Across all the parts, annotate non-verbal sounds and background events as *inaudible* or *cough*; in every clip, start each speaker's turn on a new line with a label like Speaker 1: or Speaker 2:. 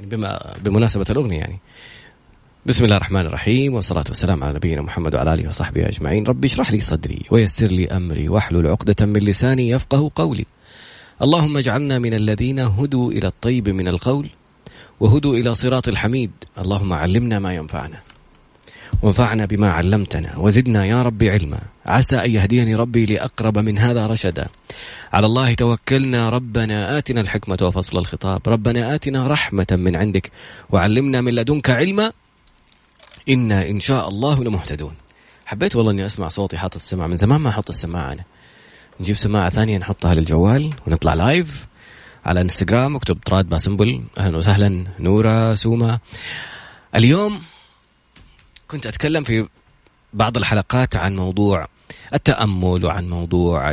Speaker 1: بما بمناسبة الأغنية يعني. بسم الله الرحمن الرحيم والصلاة والسلام على نبينا محمد وعلى آله وصحبه أجمعين. ربي اشرح لي صدري ويسر لي أمري واحلل عقدة من لساني يفقه قولي. اللهم اجعلنا من الذين هدوا إلى الطيب من القول وهدوا إلى صراط الحميد. اللهم علمنا ما ينفعنا. وانفعنا بما علمتنا وزدنا يا ربي علما. عسى أن يهديني ربي لأقرب من هذا رشدا. على الله توكلنا. ربنا آتنا الحكمة وفصل الخطاب. ربنا آتنا رحمة من عندك وعلمنا من لدنك علما. إنا إن شاء الله لمهتدون. حبيت والله إني أسمع صوتي حاطط السماعة من زمان ما أحط السماعة أنا. نجيب سماعة ثانية نحطها للجوال ونطلع لايف على انستغرام اكتب طراد باسمبل أهلا وسهلا. نورا سوما اليوم كنت أتكلم في بعض الحلقات عن موضوع التأمل وعن موضوع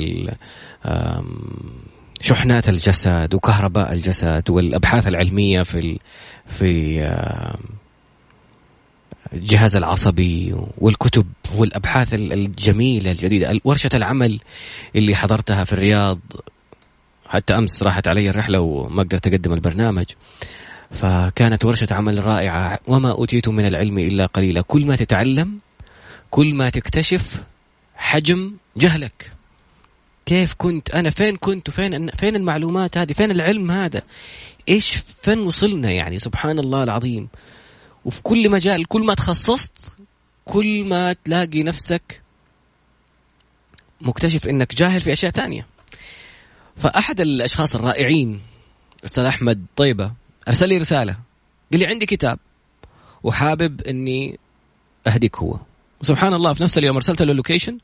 Speaker 1: شحنات الجسد وكهرباء الجسد والأبحاث العلمية في في الجهاز العصبي والكتب والأبحاث الجميلة الجديدة ورشة العمل اللي حضرتها في الرياض. حتى أمس راحت علي الرحلة وما قدرت أقدم البرنامج. فكانت ورشة عمل رائعة. وما أوتيت من العلم إلا قليلا. كل ما تتعلم كل ما تكتشف حجم جهلك. كيف كنت أنا؟ فين كنت؟ وفين فين المعلومات هذه؟ فين العلم هذا؟ إيش فين وصلنا يعني؟ سبحان الله العظيم. وفي كل مجال كل ما تخصصت كل ما تلاقي نفسك مكتشف إنك جاهل في أشياء ثانية. فأحد الأشخاص الرائعين الاستاذ أحمد طيبة أرسل لي رسالة. قال لي عندي كتاب وحابب إني أهديك هو. وسبحان الله في نفس اليوم أرسلت له اللوكيشن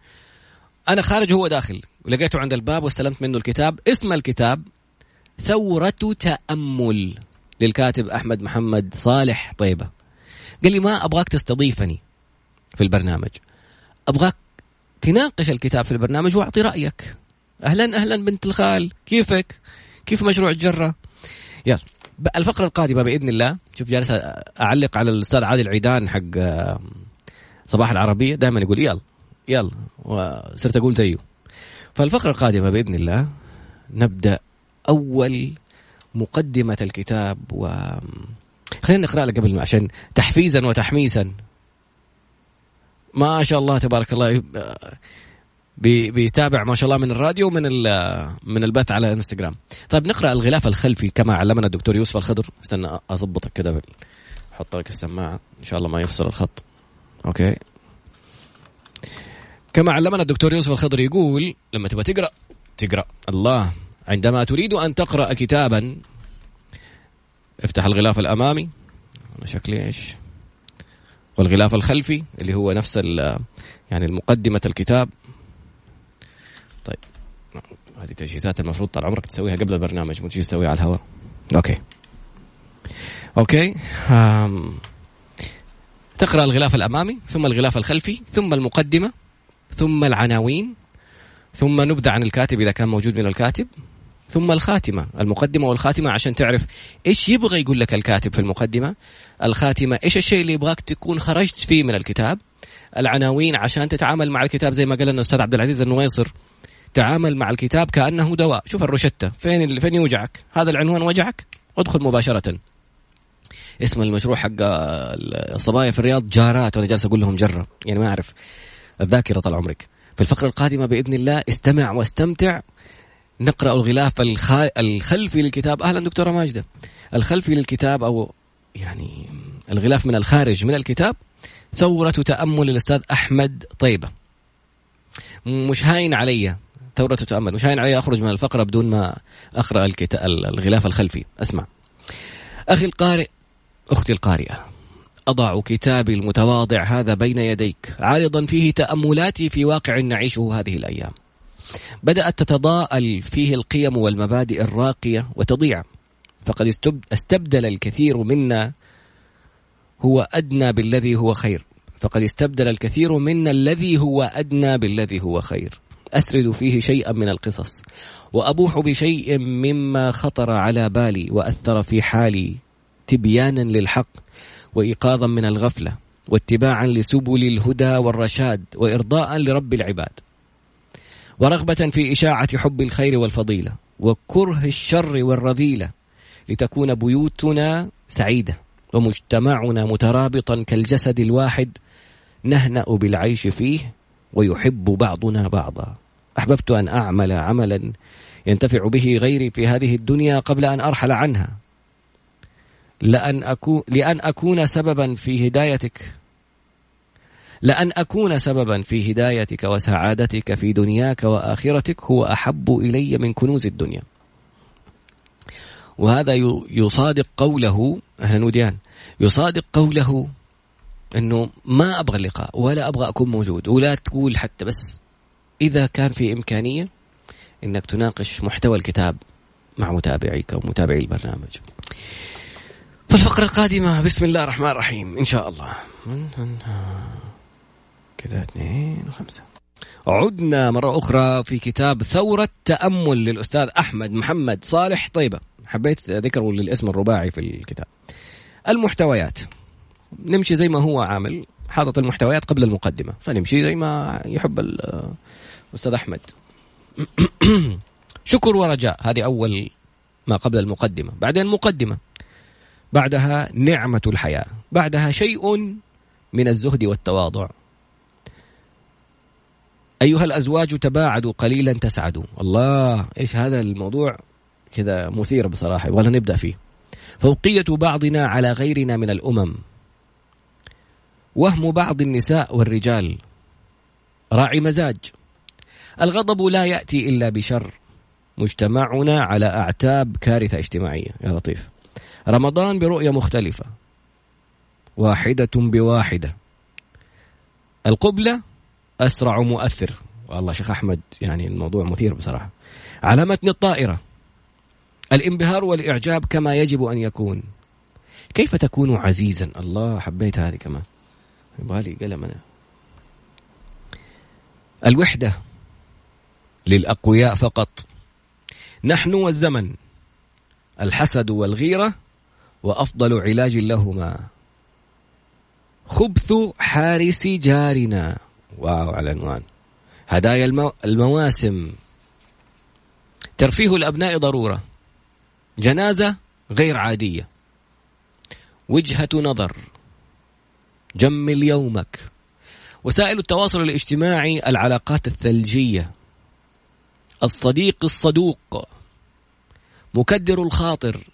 Speaker 1: أنا خارج وهو داخل. ولقيته عند الباب واستلمت منه الكتاب. اسم الكتاب ثورة تأمل للكاتب أحمد محمد صالح طيبة. قال لي ما أبغاك تستضيفني في البرنامج. أبغاك تناقش الكتاب في البرنامج وأعطي رأيك. أهلا أهلا بنت الخال كيفك؟ كيف مشروع الجرة؟ يلا. الفقرة القادمة بإذن الله شوف جالس أعلق على الأستاذ عادل عيدان حق صباح العربية دائما يقول يلا يلا وصرت أقول زيه. فالفقرة القادمة بإذن الله نبدأ أول مقدمة الكتاب و خلينا نقرأ له قبل عشان تحفيزا وتحميسا. ما شاء الله تبارك الله بيتابع ما شاء الله من الراديو ومن من البث على الانستغرام طيب نقرأ الغلاف الخلفي كما علمنا الدكتور يوسف الخضر. استنى اضبطك كده أحط لك السماعة. إن شاء الله ما يفصل الخط. أوكي. كما علمنا الدكتور يوسف الخضر يقول لما تبغى تقرأ تقرأ. الله عندما تريد أن تقرأ كتابا افتح الغلاف الأمامي. أنا شكلي إيش؟ والغلاف الخلفي اللي هو نفس يعني المقدمة الكتاب. هذه تجهيزات المفروض طال عمرك تسويها قبل البرنامج مو تجي تسويها على الهواء. okay. okay أم. تقرأ الغلاف الأمامي ثم الغلاف الخلفي ثم المقدمة ثم العناوين ثم نبذه عن الكاتب إذا كان موجود من الكاتب ثم الخاتمة المقدمة والخاتمة عشان تعرف إيش يبغى يقول لك الكاتب في المقدمة. الخاتمة إيش الشيء اللي يبغاك تكون خرجت فيه من الكتاب. العناوين عشان تتعامل مع الكتاب زي ما قال لنا الأستاذ عبد العزيز النويصر تعامل مع الكتاب كأنه دواء. شوف الروشتة. فين فين يوجعك؟ هذا العنوان وجعك؟ ادخل مباشرة. اسم المشروع حق الصبايا في الرياض جارات. وأنا جالس أقول لهم جرة. يعني ما أعرف. الذاكرة طال عمرك. في الفقرة القادمة بإذن الله استمع واستمتع. نقرأ الغلاف الخلفي للكتاب. أهلا دكتورة ماجدة. الخلفي للكتاب أو يعني الغلاف من الخارج من الكتاب. ثورة تأمل الأستاذ أحمد طيبة. مش هاين علي. ثورة تأمل مش هاين علي أخرج من الفقرة بدون ما أقرأ الغلاف الخلفي. أسمع. أخي القارئ أختي القارئة أضع كتابي المتواضع هذا بين يديك عارضا فيه تأملاتي في واقع نعيشه هذه الأيام. بدأت تتضاءل فيه القيم والمبادئ الراقية وتضيع. فقد استبدل الكثير منا هو أدنى بالذي هو خير. فقد استبدل الكثير منا الذي هو أدنى بالذي هو خير. أسرد فيه شيئا من القصص وأبوح بشيء مما خطر على بالي وأثر في حالي تبيانا للحق وإيقاظا من الغفلة واتباعا لسبل الهدى والرشاد وإرضاء لرب العباد ورغبة في إشاعة حب الخير والفضيلة وكره الشر والرذيلة لتكون بيوتنا سعيدة ومجتمعنا مترابطا كالجسد الواحد نهنأ بالعيش فيه ويحب بعضنا بعضا. أحببت أن أعمل عملا ينتفع به غيري في هذه الدنيا قبل أن أرحل عنها. لأن أكون لأن أكون سببا في هدايتك. لأن أكون سببا في هدايتك وسعادتك في دنياك وآخرتك هو أحب إلي من كنوز الدنيا. وهذا يصادق قوله أهلا نوديان يصادق قوله أنه ما أبغى اللقاء ولا أبغى أكون موجود ولا تقول حتى بس إذا كان في إمكانية أنك تناقش محتوى الكتاب مع متابعيك أو متابعي البرنامج. فالفقرة القادمة بسم الله الرحمن الرحيم إن شاء الله. كذا اثنين وخمسة. عدنا مرة أخرى في كتاب ثورة تأمل للأستاذ أحمد محمد صالح. طيبة حبيت ذكره للاسم الرباعي في الكتاب. المحتويات. نمشي زي ما هو عامل حاطط المحتويات قبل المقدمة. فنمشي زي ما يحب الأستاذ أحمد. *clears throat* شكر ورجاء. هذه أول ما قبل المقدمة. بعدين المقدمة بعدها نعمة الحياة. بعدها شيء من الزهد والتواضع. أيها الأزواج تباعدوا قليلا تسعدوا. الله إيش هذا الموضوع؟ كذا مثير بصراحة يبغى نبدأ فيه. فوقية بعضنا على غيرنا من الأمم. وهم بعض النساء والرجال. راعي مزاج. الغضب لا يأتي إلا بشر. مجتمعنا على أعتاب كارثة اجتماعية. يا لطيف. رمضان برؤية مختلفة. واحدة بواحدة. القبلة أسرع مؤثر. والله شيخ أحمد يعني الموضوع مثير بصراحة. على متن الطائرة. الانبهار والإعجاب كما يجب أن يكون. كيف تكون عزيزا؟ الله حبيت هذه كمان. يبغالي قلم أنا. الوحدة للأقوياء فقط. نحن والزمن الحسد والغيرة وأفضل علاج لهما. خبث حارس جارنا. واو على العنوان. هدايا المو... المواسم. ترفيه الأبناء ضرورة. جنازة غير عادية. وجهة نظر. جمل يومك وسائل التواصل الاجتماعي العلاقات الثلجية. الصديق الصدوق. مكدر الخاطر.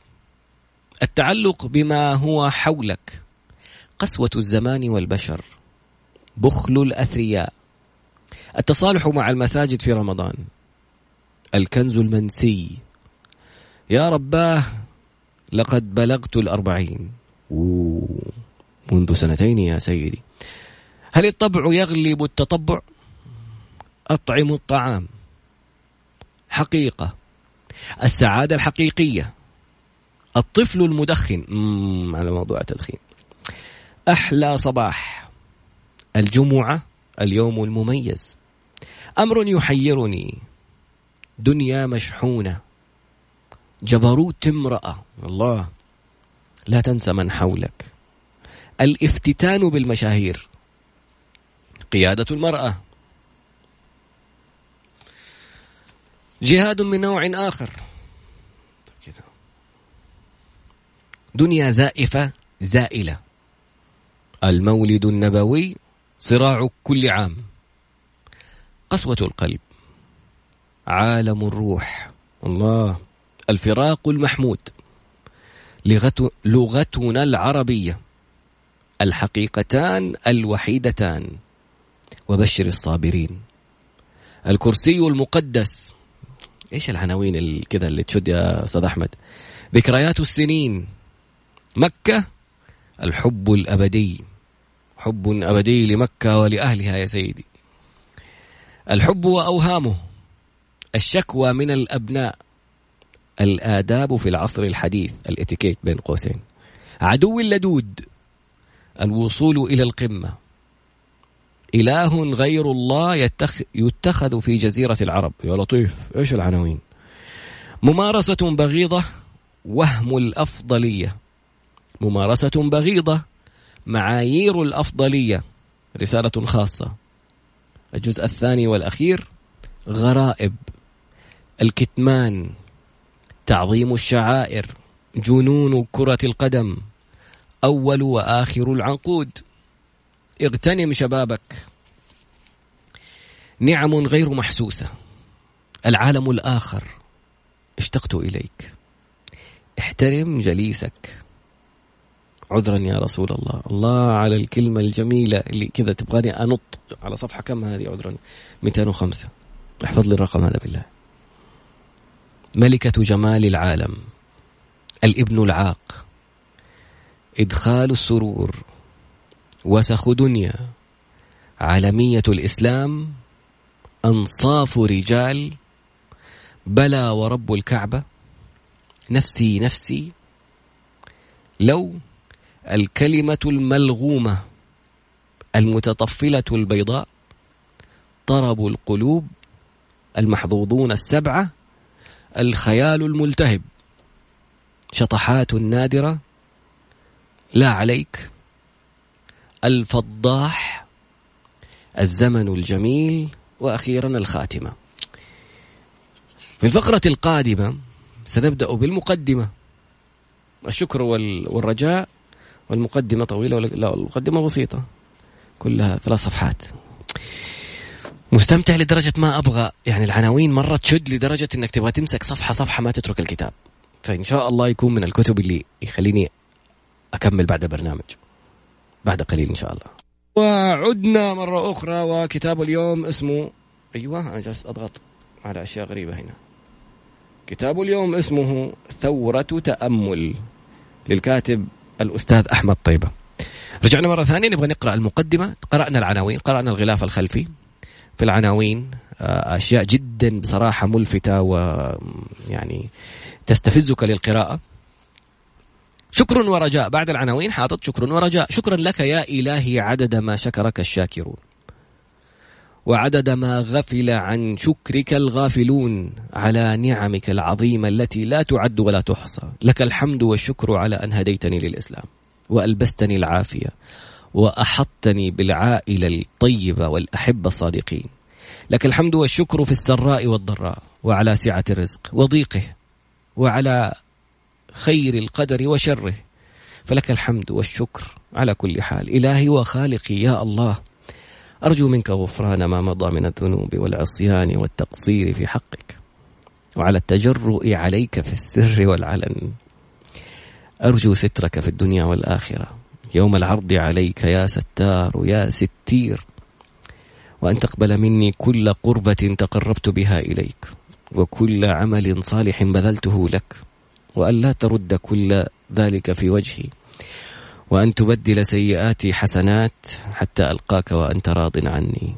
Speaker 1: التعلق بما هو حولك. قسوة الزمان والبشر. بخل الأثرياء. التصالح مع المساجد في رمضان. الكنز المنسي. يا رباه لقد بلغت الأربعين. منذ سنتين يا سيدي. هل الطبع يغلب التطبع؟ أطعم الطعام. حقيقة. السعادة الحقيقية. الطفل المدخن. على موضوع التدخين. أحلى صباح. الجمعة اليوم المميز. أمر يحيرني. دنيا مشحونة. جبروت امرأة. الله لا تنسى من حولك. الافتتان بالمشاهير. قيادة المرأة. جهاد من نوع آخر. دنيا زائفة زائلة. المولد النبوي صراع كل عام. قسوة القلب. عالم الروح. الله. الفراق المحمود. لغتنا العربية. الحقيقتان الوحيدتان. وبشر الصابرين. الكرسي المقدس. إيش العناوين كذا اللي تشد يا أستاذ أحمد؟ ذكريات السنين. مكة الحب الأبدي. حب أبدي لمكة ولأهلها يا سيدي. الحب وأوهامه. الشكوى من الأبناء. الآداب في العصر الحديث. الإتيكيت بين قوسين. عدو اللدود الوصول إلى القمة. إله غير الله يتخ يتخذ في جزيرة العرب. يا لطيف إيش العناوين؟ ممارسة بغيضة وهم الأفضلية. ممارسة بغيضة معايير الأفضلية. رسالة خاصة. الجزء الثاني والأخير غرائب. الكتمان. تعظيم الشعائر. جنون كرة القدم. أول وآخر العنقود. اغتنم شبابك. نعم غير محسوسة. العالم الآخر اشتقت إليك. احترم جليسك. عذرا يا رسول الله. الله على الكلمة الجميلة اللي كذا تبغاني أنط على صفحة كم هذه عذرا؟ 205 احفظ لي الرقم هذا بالله. ملكة جمال العالم. الابن العاق. إدخال السرور وسخ دنيا. عالمية الإسلام أنصاف رجال بلى ورب الكعبة. نفسي نفسي. لو الكلمة الملغومة المتطفلة البيضاء طرب القلوب المحظوظون السبعة الخيال الملتهب شطحات نادرة لا عليك. الفضاح الزمن الجميل وأخيرا الخاتمة. في الفقرة القادمة سنبدأ بالمقدمة. الشكر والرجاء. والمقدمة طويلة لا المقدمة بسيطة. كلها ثلاث صفحات. مستمتع لدرجة ما أبغى. يعني العناوين مرة تشد لدرجة أنك تبغى تمسك صفحة صفحة ما تترك الكتاب. فإن شاء الله يكون من الكتب اللي يخليني أكمل بعد برنامج. بعد قليل إن شاء الله. وعدنا مرة أخرى وكتاب اليوم اسمه أيوة أنا جالس أضغط على أشياء غريبة هنا. كتاب اليوم اسمه ثورة تأمل للكاتب الأستاذ أحمد طيبة. رجعنا مرة ثانية نبغى نقرأ المقدمة. قرأنا العناوين قرأنا الغلاف الخلفي. في العناوين آه، أشياء جدا بصراحة ملفتة ويعني تستفزك للقراءة. شكر ورجاء. بعد العناوين حاطط شكر ورجاء. شكرا لك يا إلهي عدد ما شكرك الشاكرون. وعدد ما غفل عن شكرك الغافلون على نعمك العظيمة التي لا تعد ولا تحصى. لك الحمد والشكر على أن هديتني للإسلام وألبستني العافية وأحطني بالعائلة الطيبة والأحبة الصادقين. لك الحمد والشكر في السراء والضراء وعلى سعة الرزق وضيقه وعلى خير القدر وشره. فلك الحمد والشكر على كل حال. إلهي وخالقي يا الله أرجو منك غفران ما مضى من الذنوب والعصيان والتقصير في حقك وعلى التجرؤ عليك في السر والعلن. أرجو سترك في الدنيا والآخرة. يوم العرض عليك يا ستار يا ستير وأن تقبل مني كل قربة تقربت بها إليك وكل عمل صالح بذلته لك. وأن لا ترد كل ذلك في وجهي. وأن تبدل سيئاتي حسنات حتى ألقاك وأنت راض عني.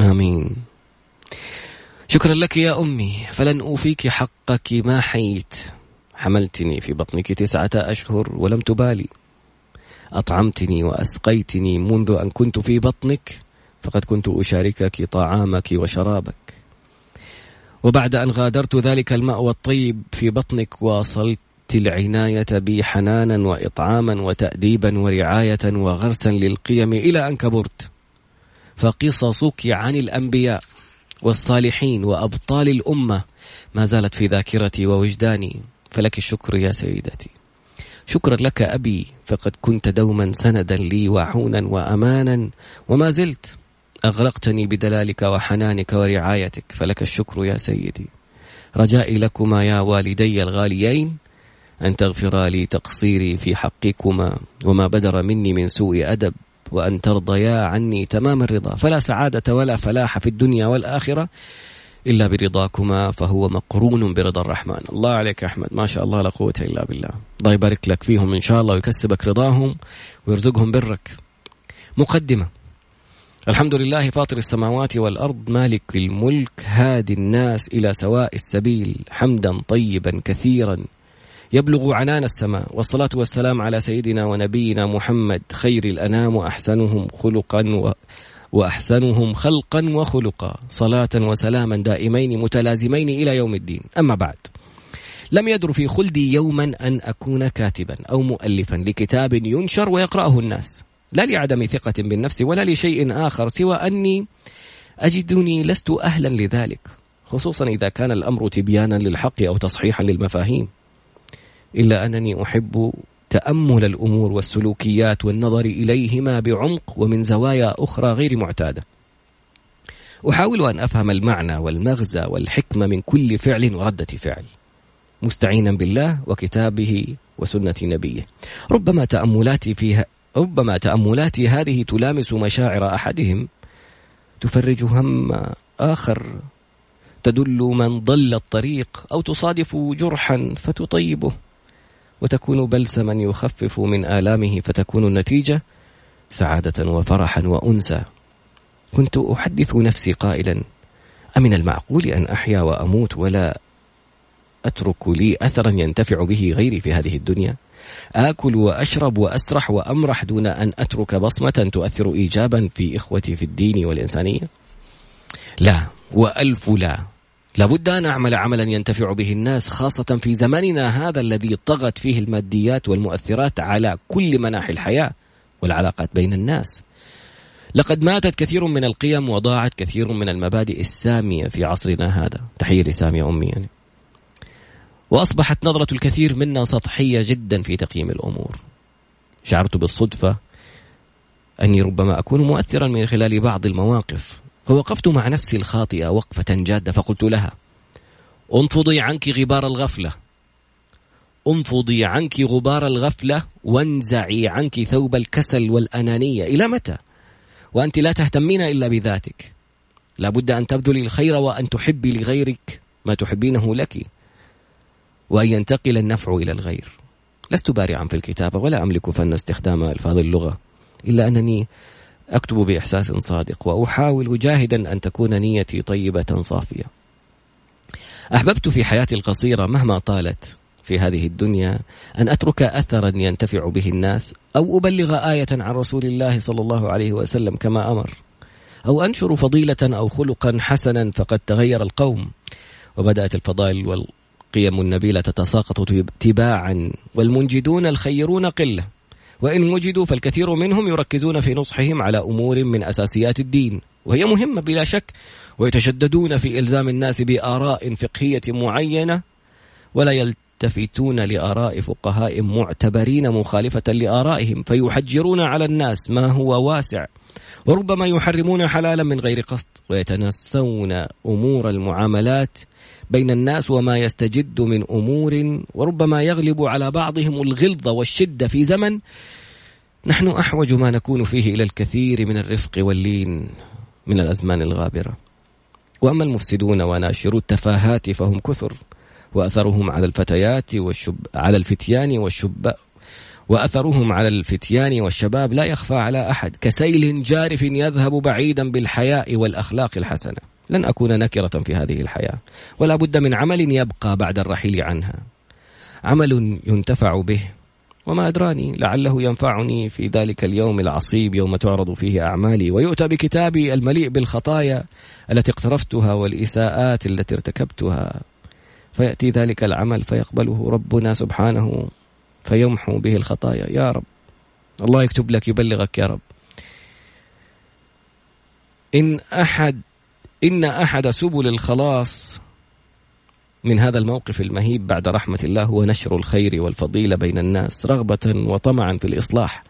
Speaker 1: آمين. شكرا لك يا أمي. فلن أوفيك حقك ما حييت. حملتني في بطنك تسعة أشهر ولم تبالي. أطعمتني وأسقيتني منذ أن كنت في بطنك فقد كنت أشاركك طعامك وشرابك. وبعد أن غادرت ذلك المأوى الطيب في بطنك واصلت العناية بي حنانا وإطعاما وتأديبا ورعاية وغرسا للقيم إلى أن كبرت. فقصصك عن الأنبياء والصالحين وأبطال الأمة ما زالت في ذاكرتي ووجداني. فلك الشكر يا سيدتي. شكرا لك أبي فقد كنت دوما سندا لي وعونا وأمانا وما زلت. أغرقتني بدلالك وحنانك ورعايتك فلك الشكر يا سيدي. رجائي لكما يا والدي الغاليين أن تغفرا لي تقصيري في حقكما وما بدر مني من سوء أدب وأن ترضيا عني تمام الرضا. فلا سعادة ولا فلاح في الدنيا والآخرة إلا برضاكما فهو مقرون برضا الرحمن. الله عليك أحمد. ما شاء الله لا قوة إلا بالله. الله يبارك لك فيهم إن شاء الله ويكسبك رضاهم ويرزقهم برك. مقدمة. الحمد لله فاطر السماوات والأرض مالك الملك هادي الناس إلى سواء السبيل حمدا طيبا كثيرا. يبلغ عنان السماء والصلاة والسلام على سيدنا ونبينا محمد خير الأنام وأحسنهم خلقا و وأحسنهم خلقا وخلقا. صلاة وسلاما دائمين متلازمين إلى يوم الدين. أما بعد لم يدر في خلدي يوما أن أكون كاتبا أو مؤلفا لكتاب ينشر ويقرأه الناس. لا لعدم ثقة بالنفس ولا لشيء آخر سوى أني أجدني لست أهلا لذلك خصوصا إذا كان الأمر تبيانا للحق أو تصحيحا للمفاهيم. إلا أنني أحب تأمل الأمور والسلوكيات والنظر إليهما بعمق ومن زوايا أخرى غير معتادة. أحاول أن أفهم المعنى والمغزى والحكمة من كل فعل وردة فعل مستعينا بالله وكتابه وسنة نبيه. ربما تأملاتي فيها ربما تأملاتي هذه تلامس مشاعر أحدهم تفرج هم آخر تدل من ضل الطريق أو تصادف جرحا فتطيبه وتكون بلسما يخفف من آلامه فتكون النتيجة سعادة وفرحا وأنسا كنت أحدث نفسي قائلا أمن المعقول أن أحيا وأموت ولا أترك لي أثرا ينتفع به غيري في هذه الدنيا؟ آكل وأشرب وأسرح وأمرح دون أن أترك بصمة تؤثر إيجابا في إخوتي في الدين والإنسانية؟ لا وألف لا. لابد أن أعمل عملا ينتفع به الناس خاصة في زماننا هذا الذي طغت فيه الماديات والمؤثرات على كل مناحي الحياة والعلاقات بين الناس. لقد ماتت كثير من القيم وضاعت كثير من المبادئ السامية في عصرنا هذا. تحية لسامية أمي يعني. وأصبحت نظرة الكثير منا سطحية جدا في تقييم الأمور. شعرت بالصدفة أني ربما أكون مؤثرا من خلال بعض المواقف فوقفت مع نفسي الخاطئة وقفة جادة فقلت لها انفضي عنك غبار الغفلة. انفضي عنك غبار الغفلة وانزعي عنك ثوب الكسل والأنانية. إلى متى؟ وأنت لا تهتمين إلا بذاتك. لابد أن تبذلي الخير وأن تحبي لغيرك ما تحبينه لك. وأن ينتقل النفع إلى الغير. لست بارعا في الكتابة ولا أملك فن استخدام ألفاظ اللغة إلا أنني أكتب بإحساس صادق وأحاول جاهدا أن تكون نيتي طيبة صافية. أحببت في حياتي القصيرة مهما طالت في هذه الدنيا أن أترك أثرا ينتفع به الناس أو أبلغ آية عن رسول الله صلى الله عليه وسلم كما أمر أو أنشر فضيلة أو خلقا حسنا فقد تغير القوم. وبدأت الفضائل والقيم النبيلة تتساقط تباعا. والمنجدون الخيرون قلة. وإن وجدوا فالكثير منهم يركزون في نصحهم على أمور من أساسيات الدين. وهي مهمة بلا شك ويتشددون في إلزام الناس بآراء فقهية معينة ولا يلتفتون لآراء فقهاء معتبرين مخالفة لآرائهم فيحجرون على الناس ما هو واسع. وربما يحرمون حلالا من غير قصد ويتنسون أمور المعاملات بين الناس وما يستجد من أمور وربما يغلب على بعضهم الغلظه والشده في زمن نحن أحوج ما نكون فيه إلى الكثير من الرفق واللين من الأزمان الغابرة. وأما المفسدون وناشرو التفاهات فهم كثر وأثرهم على الفتيات والشب على الفتيان والشب وأثرهم على الفتيان والشباب لا يخفى على أحد كسيل جارف يذهب بعيدا بالحياء والأخلاق الحسنة. لن أكون نكرة في هذه الحياة ولا بد من عمل يبقى بعد الرحيل عنها. عمل ينتفع به وما أدراني لعله ينفعني في ذلك اليوم العصيب يوم تعرض فيه أعمالي ويؤتى بكتابي المليء بالخطايا التي اقترفتها والإساءات التي ارتكبتها. فيأتي ذلك العمل فيقبله ربنا سبحانه. فيمحو به الخطايا. يا رب. الله يكتب لك يبلغك يا رب. إن أحد إن أحد سبل الخلاص من هذا الموقف المهيب بعد رحمة الله هو نشر الخير والفضيلة بين الناس رغبة وطمعا في الإصلاح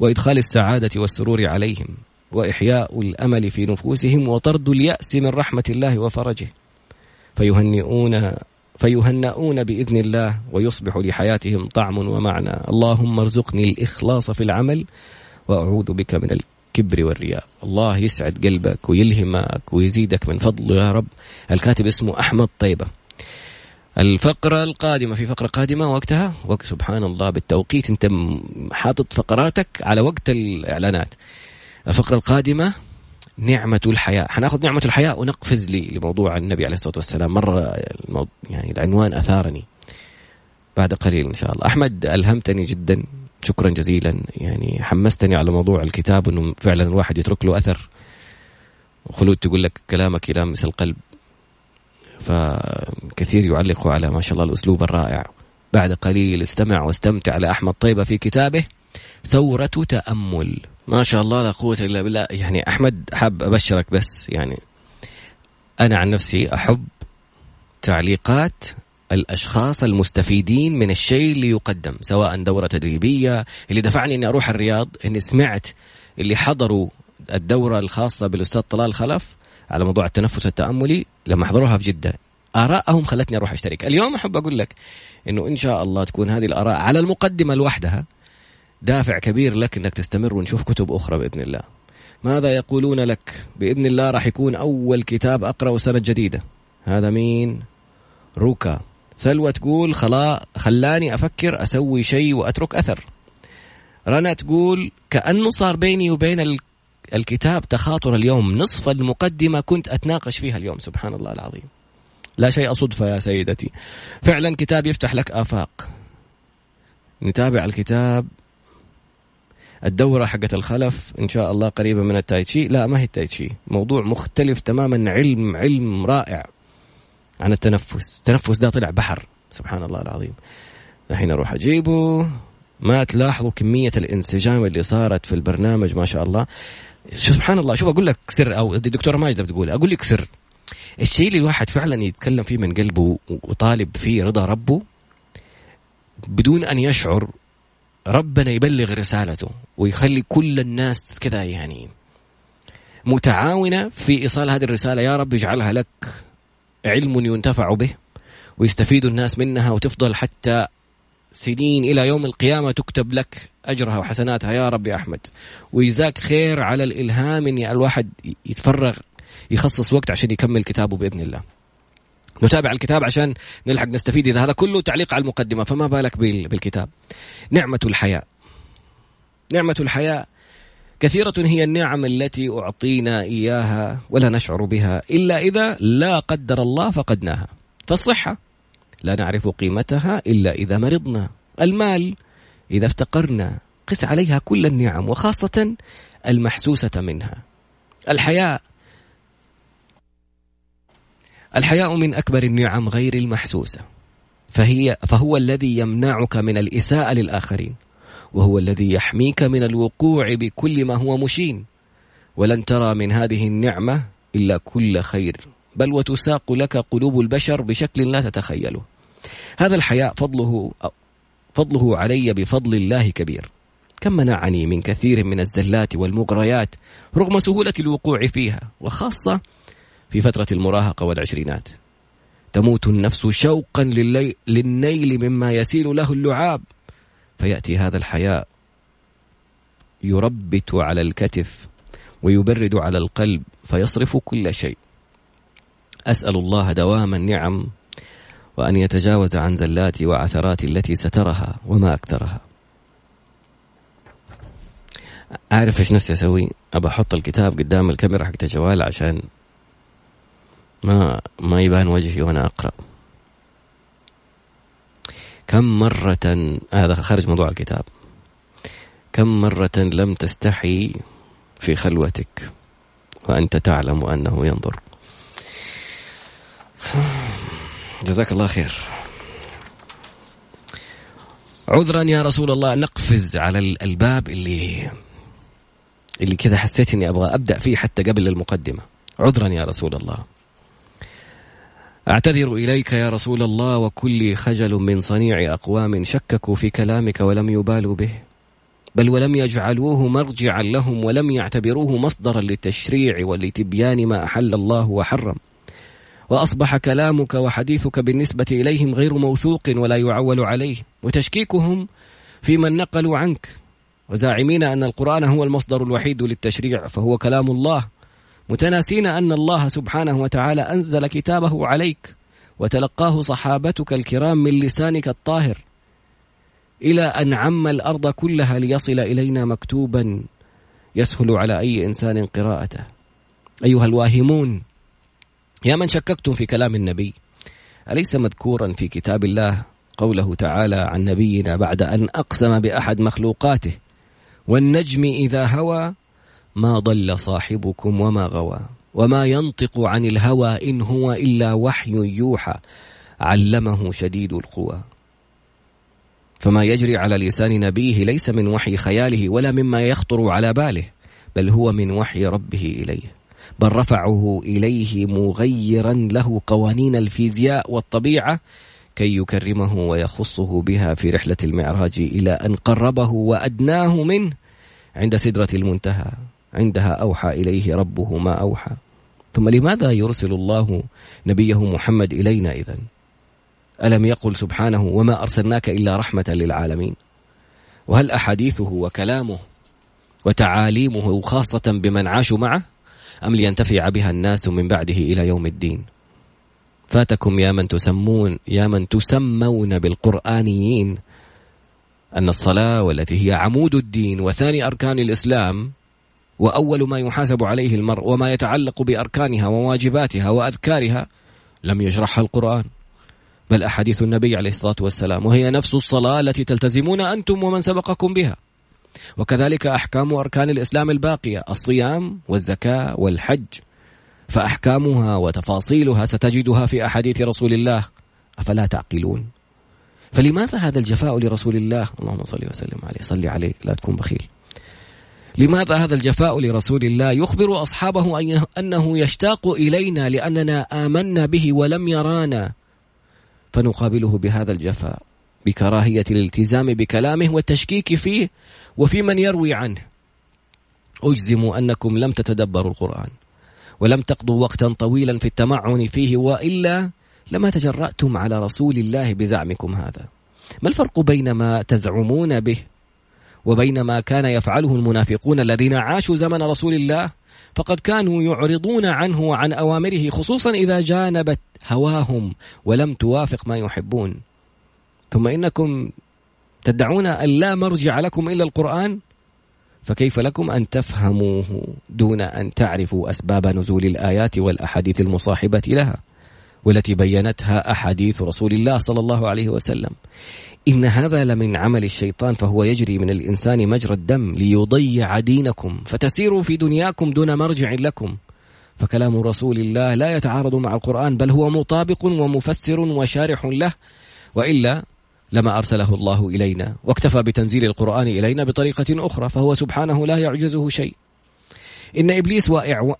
Speaker 1: وإدخال السعادة والسرور عليهم وإحياء الأمل في نفوسهم وطرد اليأس من رحمة الله وفرجه. فيهنئون فيهنؤون بإذن الله ويصبح لحياتهم طعم ومعنى. اللهم ارزقني الإخلاص في العمل وأعوذ بك من الكبر والرياء. الله يسعد قلبك ويلهمك ويزيدك من فضله يا رب. الكاتب اسمه أحمد طيبة. الفقرة القادمة في فقرة قادمة وقتها وقت سبحان الله بالتوقيت انت حاطط فقراتك على وقت الإعلانات. الفقرة القادمة نعمة الحياة. حناخذ نعمة الحياة ونقفز لي لموضوع النبي عليه الصلاة والسلام. مرة يعني العنوان أثارني بعد قليل إن شاء الله. أحمد ألهمتني جدا. شكرا جزيلا. يعني حمستني على موضوع الكتاب انه فعلا الواحد يترك له أثر. وخلود تقول لك كلامك يلامس القلب. فكثير يعلقوا على ما شاء الله الأسلوب الرائع. بعد قليل استمع واستمتع لاحمد طيبة في كتابه. ثورة تأمل. ما شاء الله لا قوة إلا بالله. يعني أحمد حاب أبشرك بس يعني أنا عن نفسي أحب تعليقات الأشخاص المستفيدين من الشيء اللي يقدم سواء دورة تدريبية اللي دفعني إني أروح الرياض إني سمعت اللي حضروا الدورة الخاصة بالأستاذ طلال خلف على موضوع التنفس التأملي لما حضروها في جدة. ارائهم خلتني أروح أشترك. اليوم أحب أقول لك إنه إن شاء الله تكون هذه الآراء على المقدمة لوحدها. دافع كبير لك إنك تستمر ونشوف كتب أخرى بإذن الله. ماذا يقولون لك؟ بإذن الله راح يكون أول كتاب أقرأه سنة جديدة. هذا مين؟ روكا. سلوى تقول خلا خلاني أفكر أسوي شيء وأترك أثر. رنا تقول كأنه صار بيني وبين الكتاب تخاطر اليوم. نصف المقدمة كنت أتناقش فيها اليوم. سبحان الله العظيم. لا شيء صدفه يا سيدتي. فعلا كتاب يفتح لك آفاق. نتابع الكتاب. الدورة حقت الخلف إن شاء الله قريبة من التايتشي لا ما هي التايتشي موضوع مختلف تماما علم علم رائع عن التنفس. التنفس ده طلع بحر. سبحان الله العظيم. الحين أروح أجيبه. ما تلاحظوا كمية الانسجام اللي صارت في البرنامج ما شاء الله. سبحان الله شوف أقول لك سر أو الدكتورة ماجدة بتقول؟ أقول لك سر. الشيء اللي الواحد فعلا يتكلم فيه من قلبه وطالب فيه رضا ربه بدون أن يشعر ربنا يبلغ رسالته ويخلي كل الناس كذا يعني متعاونة في إيصال هذه الرسالة. يا رب اجعلها لك علم ينتفع به ويستفيد الناس منها وتفضل حتى سنين إلى يوم القيامة تكتب لك أجرها وحسناتها. يا رب يا أحمد ويجزاك خير على الإلهام أن الواحد يتفرغ يخصص وقت عشان يكمل كتابه بإذن الله. نتابع الكتاب عشان نلحق نستفيد إذا هذا كله تعليق على المقدمة فما بالك بالكتاب. نعمة الحياة. نعمة الحياة كثيرة هي النعم التي أعطينا إياها ولا نشعر بها إلا إذا لا قدر الله فقدناها. فالصحة لا نعرف قيمتها إلا إذا مرضنا. المال إذا افتقرنا قس عليها كل النعم وخاصة المحسوسة منها. الحياء الحياء من أكبر النعم غير المحسوسة. فهي فهو الذي يمنعك من الإساءة للآخرين وهو الذي يحميك من الوقوع بكل ما هو مشين. ولن ترى من هذه النعمة إلا كل خير بل وتساق لك قلوب البشر بشكل لا تتخيله. هذا الحياء فضله فضله علي بفضل الله كبير. كم منعني من كثير من الزلات والمغريات رغم سهولة الوقوع فيها وخاصة في فترة المراهقة والعشرينات. تموت النفس شوقا للنيل مما يسيل له اللعاب. فيأتي هذا الحياء يربت على الكتف ويبرد على القلب فيصرف كل شيء. أسأل الله دوام النعم وأن يتجاوز عن زلاتي وعثراتي التي سترها وما أكثرها. أعرف إيش نفسي أسوي؟ أبى أحط الكتاب قدام الكاميرا حق الجوال عشان ما ما يبان وجهي وأنا أقرأ. كم مرة هذا خارج موضوع الكتاب. كم مرة لم تستحي في خلوتك وأنت تعلم أنه ينظر. جزاك الله خير. عذرا يا رسول الله نقفز على الباب اللي اللي كذا حسيت إني أبغى أبدأ فيه حتى قبل المقدمة. عذرا يا رسول الله. اعتذر إليك يا رسول الله وكل خجل من صنيع أقوام شككوا في كلامك ولم يبالوا به. بل ولم يجعلوه مرجعا لهم ولم يعتبروه مصدرا للتشريع ولتبيان ما أحل الله وحرم. وأصبح كلامك وحديثك بالنسبة إليهم غير موثوق ولا يعول عليه. وتشكيكهم في من نقلوا عنك. وزاعمين أن القرآن هو المصدر الوحيد للتشريع فهو كلام الله. متناسين أن الله سبحانه وتعالى أنزل كتابه عليك وتلقاه صحابتك الكرام من لسانك الطاهر إلى أن عم الأرض كلها ليصل إلينا مكتوبا يسهل على أي إنسان قراءته. أيها الواهمون يا من شككتم في كلام النبي أليس مذكورا في كتاب الله قوله تعالى عن نبينا بعد أن أقسم بأحد مخلوقاته والنجم إذا هوى ما ضل صاحبكم وما غوى وما ينطق عن الهوى إن هو إلا وحي يوحى علمه شديد القوى. فما يجري على لسان نبيه ليس من وحي خياله ولا مما يخطر على باله بل هو من وحي ربه إليه. بل رفعه إليه مغيرا له قوانين الفيزياء والطبيعة كي يكرمه ويخصه بها في رحلة المعراج إلى أن قربه وأدناه منه عند سدرة المنتهى. عندها أوحى إليه ربه ما أوحى. ثم لماذا يرسل الله نبيه محمد إلينا إذن؟ ألم يقل سبحانه وما أرسلناك إلا رحمة للعالمين؟ وهل أحاديثه وكلامه وتعاليمه خاصة بمن عاشوا معه؟ أم لينتفع بها الناس من بعده إلى يوم الدين؟ فاتكم يا من تسمون يا من تسمون بالقرآنيين أن الصلاة والتي هي عمود الدين وثاني أركان الإسلام وأول ما يحاسب عليه المرء وما يتعلق بأركانها وواجباتها وأذكارها لم يشرحها القرآن. بل أحاديث النبي عليه الصلاة والسلام وهي نفس الصلاة التي تلتزمون أنتم ومن سبقكم بها. وكذلك أحكام أركان الإسلام الباقية الصيام والزكاة والحج. فأحكامها وتفاصيلها ستجدها في أحاديث رسول الله. أفلا تعقلون؟ فلماذا هذا الجفاء لرسول الله؟ اللهم صل وسلم عليه. صل عليه. لا تكون بخيل. لماذا هذا الجفاء لرسول الله يخبر أصحابه أنه يشتاق إلينا لأننا آمنا به ولم يرانا؟ فنقابله بهذا الجفاء بكراهية الالتزام بكلامه والتشكيك فيه وفي من يروي عنه. أجزم أنكم لم تتدبروا القرآن ولم تقضوا وقتا طويلا في التمعن فيه وإلا لما تجرأتم على رسول الله بزعمكم هذا. ما الفرق بين ما تزعمون به وبين ما كان يفعله المنافقون الذين عاشوا زمن رسول الله فقد كانوا يعرضون عنه وعن أوامره خصوصا إذا جانبت هواهم ولم توافق ما يحبون. ثم إنكم تدعون أن لا مرجع لكم إلا القرآن؟ فكيف لكم أن تفهموه دون أن تعرفوا أسباب نزول الآيات والأحاديث المصاحبة لها والتي بينتها أحاديث رسول الله صلى الله عليه وسلم؟ إن هذا لمن عمل الشيطان فهو يجري من الإنسان مجرى الدم ليضيع دينكم فتسيروا في دنياكم دون مرجع لكم. فكلام رسول الله لا يتعارض مع القرآن بل هو مطابق ومفسر وشارح له وإلا لما أرسله الله إلينا واكتفى بتنزيل القرآن إلينا بطريقة أخرى فهو سبحانه لا يعجزه شيء. إن إبليس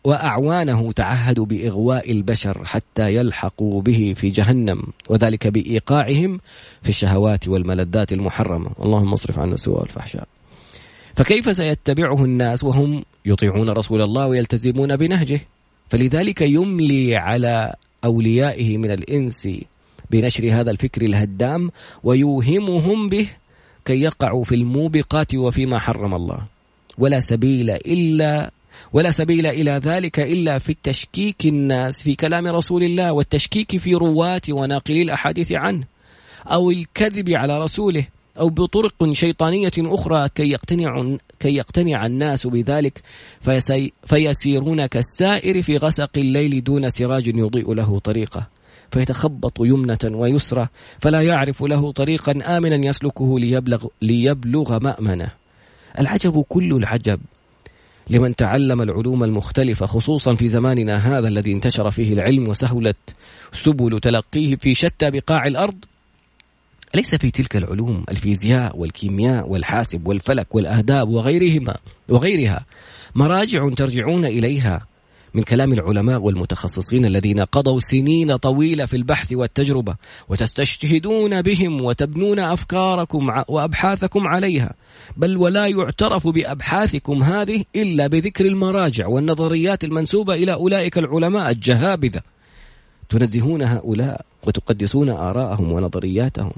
Speaker 1: وأعوانه تعهدوا بإغواء البشر حتى يلحقوا به في جهنم وذلك بإيقاعهم في الشهوات والملذات المحرمة. اللهم اصرف عنا سوء الفحشاء. فكيف سيتبعه الناس وهم يطيعون رسول الله ويلتزمون بنهجه؟ فلذلك يملي على أوليائه من الإنس بنشر هذا الفكر الهدام ويوهمهم به كي يقعوا في الموبقات وفيما حرم الله. ولا سبيل إلا ولا سبيل إلى ذلك إلا في التشكيك الناس في كلام رسول الله والتشكيك في رواة وناقلي الأحاديث عنه أو الكذب على رسوله أو بطرق شيطانية أخرى كي يقتنع كي يقتنع الناس بذلك فيسي فيسيرون كالسائر في غسق الليل دون سراج يضيء له طريقه فيتخبط يمنة ويسرى فلا يعرف له طريقا آمنا يسلكه ليبلغ, ليبلغ مأمنه. العجب كل العجب. لمن تعلم العلوم المختلفة خصوصا في زماننا هذا الذي انتشر فيه العلم وسهلت سبل تلقيه في شتى بقاع الأرض. أليس في تلك العلوم الفيزياء والكيمياء والحاسب والفلك والآداب وغيرهما وغيرها مراجع ترجعون إليها من كلام العلماء والمتخصصين الذين قضوا سنين طويلة في البحث والتجربة وتستشهدون بهم وتبنون أفكاركم وأبحاثكم عليها بل ولا يعترف بأبحاثكم هذه إلا بذكر المراجع والنظريات المنسوبة إلى أولئك العلماء الجهابذة. تنزهون هؤلاء وتقدسون آراءهم ونظرياتهم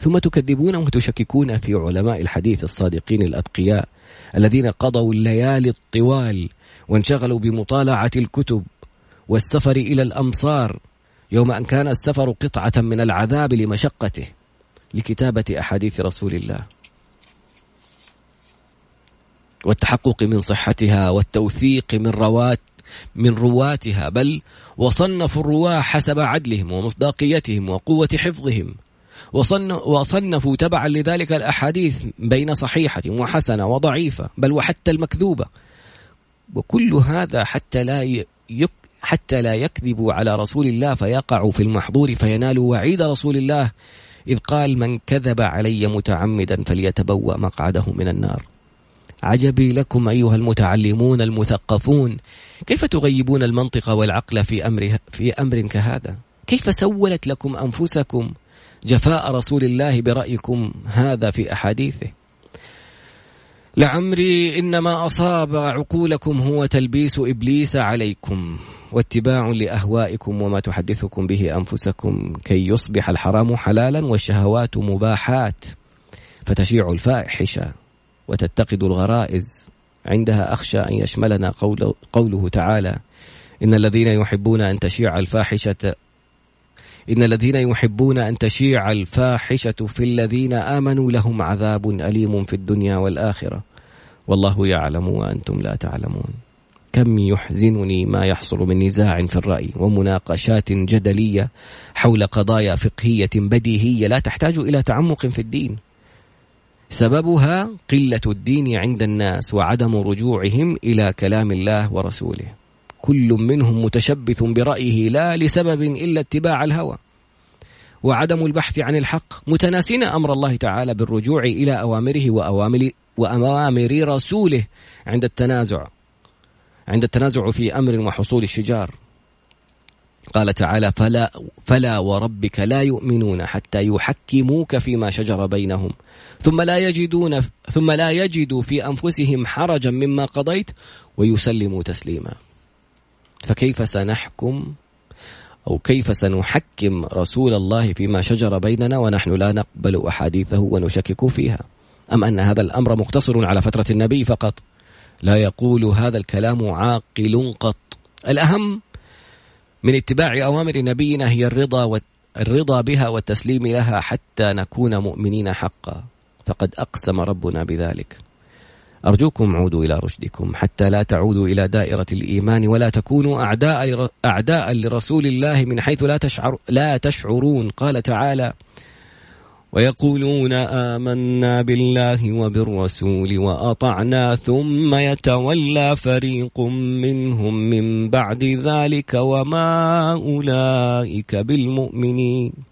Speaker 1: ثم تكذبون وتشككون في علماء الحديث الصادقين الأتقياء الذين قضوا الليالي الطوال وانشغلوا بمطالعة الكتب والسفر إلى الأمصار يوم أن كان السفر قطعة من العذاب لمشقته لكتابة أحاديث رسول الله. والتحقق من صحتها والتوثيق من روات من رواتها بل وصنفوا الرواة حسب عدلهم ومصداقيتهم وقوة حفظهم. وصنفوا تبعا لذلك الأحاديث بين صحيحة وحسنة وضعيفة بل وحتى المكذوبة. وكل هذا حتى لا يك حتى لا يكذبوا على رسول الله فيقعوا في المحظور فينالوا وعيد رسول الله إذ قال من كذب علي متعمدا فليتبوأ مقعده من النار عجبي لكم أيها المتعلمون المثقفون كيف تغيبون المنطق والعقل في أمر في أمر كهذا؟ كيف سولت لكم أنفسكم جفاء رسول الله برأيكم هذا في أحاديثه؟ لعمري إنما أصاب عقولكم هو تلبيس إبليس عليكم واتباع لأهوائكم وما تحدثكم به أنفسكم كي يصبح الحرام حلالا والشهوات مباحات فتشيع الفاحشة وتتقد الغرائز عندها أخشى أن يشملنا قول قوله تعالى إن الذين يحبون أن تشيع الفاحشة إن الذين يحبون أن تشيع الفاحشة في الذين آمنوا لهم عذاب أليم في الدنيا والآخرة. والله يعلم وأنتم لا تعلمون. كم يحزنني ما يحصل من نزاع في الرأي ومناقشات جدلية حول قضايا فقهية بديهية لا تحتاج إلى تعمق في الدين. سببها قلة الدين عند الناس وعدم رجوعهم إلى كلام الله ورسوله. كل منهم متشبث برأيه لا لسبب إلا اتباع الهوى. وعدم البحث عن الحق متناسين أمر الله تعالى بالرجوع إلى أوامره وأوامر, وأوامر رسوله عند التنازع. عند التنازع في أمر وحصول الشجار. قال تعالى فلا فلا وربك لا يؤمنون حتى يحكموك فيما شجر بينهم. ثم لا يجدون ثم لا يجدوا في أنفسهم حرجا مما قضيت ويسلموا تسليما. فكيف سنحكم أو كيف سنحكم رسول الله فيما شجر بيننا ونحن لا نقبل أحاديثه ونشكك فيها؟ أم أن هذا الأمر مقتصر على فترة النبي فقط؟ لا يقول هذا الكلام عاقل قط. الأهم من اتباع أوامر نبينا هي الرضا الرضا بها والتسليم لها حتى نكون مؤمنين حقا. فقد أقسم ربنا بذلك. أرجوكم عودوا إلى رشدكم حتى لا تعودوا إلى دائرة الإيمان ولا تكونوا أعداء أعداء لرسول الله من حيث لا تشعر لا تشعرون. قال تعالى ويقولون آمنا بالله وبالرسول وأطعنا ثم يتولى فريق منهم من بعد ذلك وما أولئك بالمؤمنين.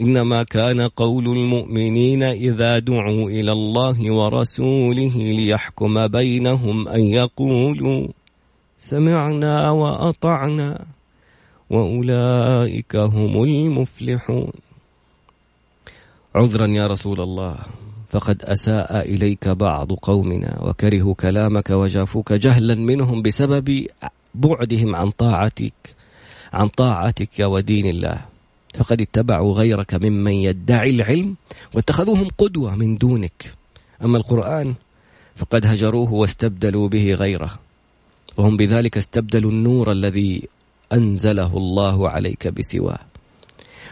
Speaker 1: إنما كان قول المؤمنين إذا دعوا إلى الله ورسوله ليحكم بينهم أن يقولوا سمعنا وأطعنا وأولئك هم المفلحون. عذرا يا رسول الله فقد أساء إليك بعض قومنا وكرهوا كلامك وجافوك جهلا منهم بسبب بعدهم عن طاعتك عن طاعتك ودين الله. فقد اتبعوا غيرك ممن يدعي العلم واتخذوهم قدوة من دونك. أما القرآن فقد هجروه واستبدلوا به غيره وهم بذلك استبدلوا النور الذي أنزله الله عليك بسواه.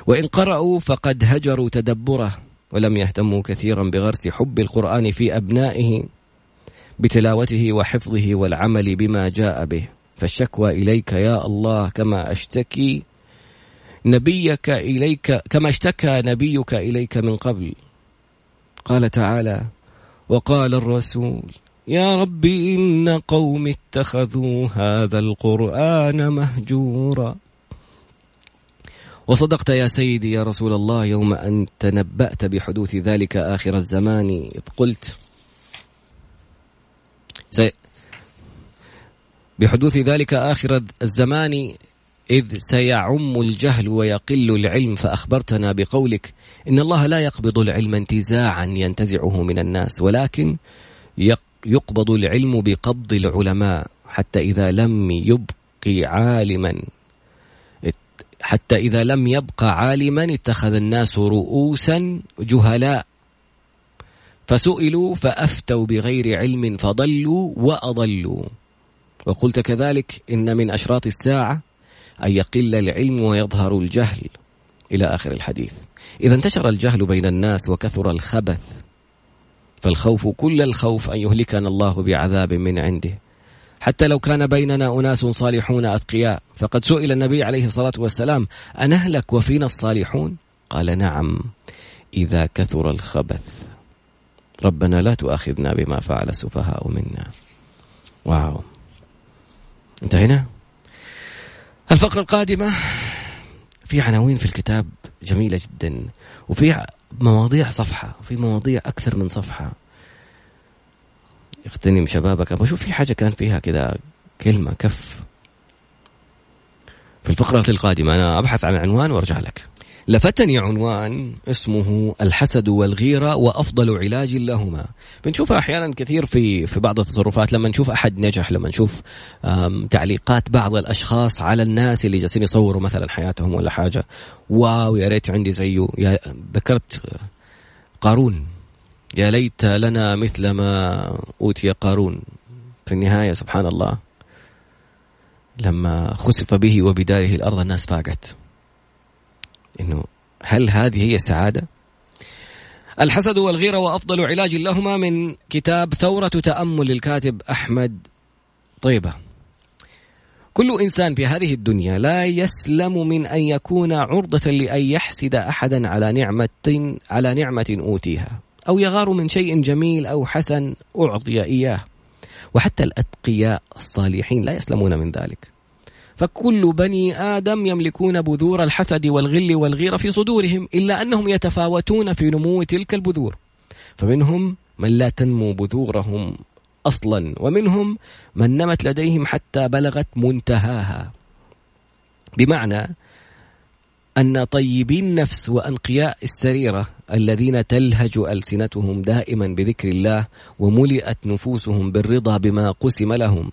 Speaker 1: وإن قرأوا فقد هجروا تدبره ولم يهتموا كثيرا بغرس حب القرآن في أبنائه بتلاوته وحفظه والعمل بما جاء به. فالشكوى إليك يا الله كما أشتكي نبيك إليك كما اشتكى نبيك إليك من قبل. قال تعالى وقال الرسول يا رب إن قوم اتخذوا هذا القرآن مهجورا. وصدقت يا سيدي يا رسول الله يوم أن تنبأت بحدوث ذلك آخر الزمان إذ قلت بحدوث ذلك آخر الزمان إذ سيعم الجهل ويقل العلم فأخبرتنا بقولك إن الله لا يقبض العلم انتزاعا ينتزعه من الناس ولكن يقبض العلم بقبض العلماء حتى إذا لم يبقي عالما. حتى إذا لم يبقى عالما اتخذ الناس رؤوسا جهلاء. فسئلوا فأفتوا بغير علم فضلوا وأضلوا. وقلت كذلك إن من أشراط الساعة أن يقل العلم ويظهر الجهل. إلى آخر الحديث. إذا انتشر الجهل بين الناس وكثر الخبث فالخوف كل الخوف أن يهلكنا الله بعذاب من عنده. حتى لو كان بيننا أناس صالحون أتقياء فقد سئل النبي عليه الصلاة والسلام أنهلك وفينا الصالحون؟ قال نعم إذا كثر الخبث. ربنا لا تؤاخذنا بما فعل السفهاء منا. واو. انتهينا؟ الفقرة القادمة في عناوين في الكتاب جميلة جدا وفي مواضيع صفحة وفي مواضيع أكثر من صفحة. اغتنم شبابك. أبغى أشوف في حاجة كان فيها كذا كلمة كف. في الفقرة القادمة أنا أبحث عن عنوان وأرجع لك. لفتني عنوان اسمه الحسد والغيرة وأفضل علاج لهما. بنشوفها أحيانا كثير في في بعض التصرفات. لما نشوف أحد نجح لما نشوف تعليقات بعض الأشخاص على الناس اللي جالسين يصوروا مثلا حياتهم ولا حاجة. واو يا ريت عندي زيه. يا ذكرت قارون. يا ليت لنا مثل ما أوتي قارون. في النهاية سبحان الله لما خسف به وبداره الأرض الناس فاقت. إنه هل هذه هي السعادة؟ الحسد والغيرة وأفضل علاج لهما من كتاب ثورة تأمل للكاتب أحمد طيبة. كل إنسان في هذه الدنيا لا يسلم من أن يكون عرضة لأن يحسد أحدا على نعمة على نعمة أوتيها أو يغار من شيء جميل أو حسن أعطي إياه. وحتى الأتقياء الصالحين لا يسلمون من ذلك. فكل بني آدم يملكون بذور الحسد والغل والغيرة في صدورهم إلا أنهم يتفاوتون في نمو تلك البذور. فمنهم من لا تنمو بذورهم أصلا ومنهم من نمت لديهم حتى بلغت منتهاها. بمعنى أن طيبي النفس وأنقياء السريرة الذين تلهج ألسنتهم دائما بذكر الله وملئت نفوسهم بالرضا بما قسم لهم.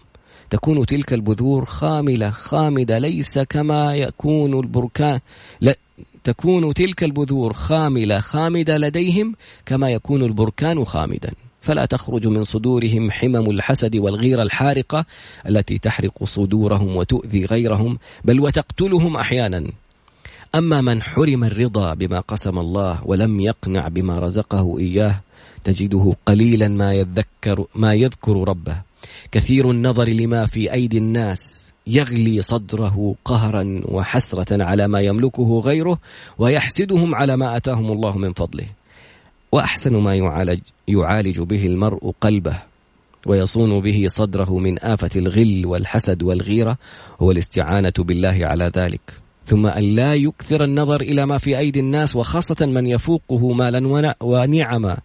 Speaker 1: تكون تلك البذور خاملة خامدة ليس كما يكون البركان. لا تكون تلك البذور خاملة خامدة لديهم كما يكون البركان خامدا. فلا تخرج من صدورهم حمم الحسد والغيرة الحارقة التي تحرق صدورهم وتؤذي غيرهم بل وتقتلهم أحيانا. أما من حرم الرضا بما قسم الله ولم يقنع بما رزقه إياه تجده قليلا ما يذكر ما يذكر ربه. كثير النظر لما في أيدي الناس يغلي صدره قهرا وحسرة على ما يملكه غيره ويحسدهم على ما أتاهم الله من فضله. وأحسن ما يعالج, يعالج به المرء قلبه ويصون به صدره من آفة الغل والحسد والغيرة هو الاستعانة بالله على ذلك. ثم أن لا يكثر النظر إلى ما في أيدي الناس وخاصة من يفوقه مالا ونعما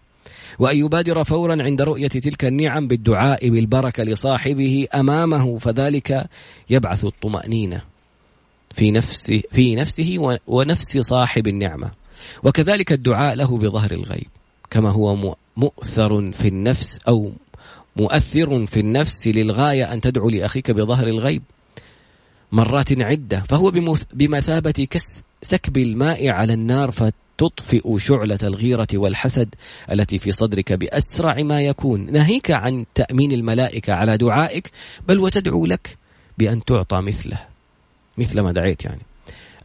Speaker 1: وأن يبادر فورا عند رؤية تلك النعم بالدعاء بالبركة لصاحبه أمامه فذلك يبعث الطمأنينة في نفسه في نفسه ونفس صاحب النعمة. وكذلك الدعاء له بظهر الغيب كما هو مؤثر في النفس أو مؤثر في النفس للغاية أن تدعو لأخيك بظهر الغيب مرات عدة. فهو بمثابة كس سكب الماء على النار تطفئ شعلة الغيرة والحسد التي في صدرك بأسرع ما يكون. ناهيك عن تأمين الملائكة على دعائك بل وتدعو لك بأن تعطى مثله. مثل ما دعيت يعني.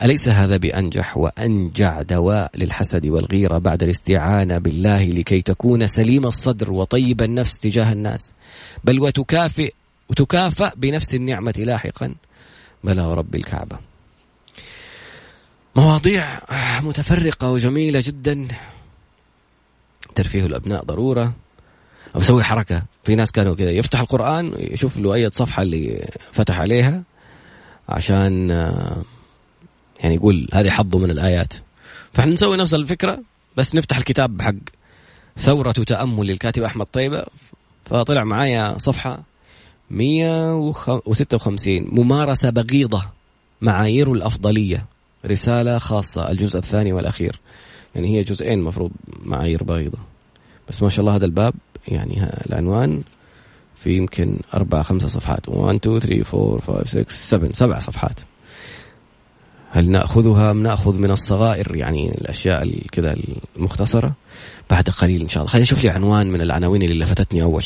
Speaker 1: أليس هذا بأنجح وأنجع دواء للحسد والغيرة بعد الاستعانة بالله لكي تكون سليم الصدر وطيب النفس تجاه الناس؟ بل وتكافئ وتكافأ بنفس النعمة لاحقا. بلى ورب الكعبة. مواضيع متفرقة وجميلة جدا. ترفيه الأبناء ضرورة. بسوي حركة. في ناس كانوا كذا يفتح القرآن يشوف له أي صفحة اللي فتح عليها عشان يعني يقول هذه حظه من الآيات. فإحنا نسوي نفس الفكرة بس نفتح الكتاب حق ثورة تأمل للكاتب أحمد طيبة. فطلع معايا صفحة 156 ممارسة بغيضة. معايير الأفضلية. رسالة خاصة الجزء الثاني والأخير. يعني هي جزئين مفروض معايير بيضة بس ما شاء الله هذا الباب يعني العنوان في يمكن أربع خمسة صفحات. 1 2 3 4 5 6 7 سبع صفحات. هل نأخذها أم نأخذ من الصغائر؟ يعني الأشياء كذا المختصرة. بعد قليل إن شاء الله. خلينا نشوف لي عنوان من العناوين اللي لفتتني أول.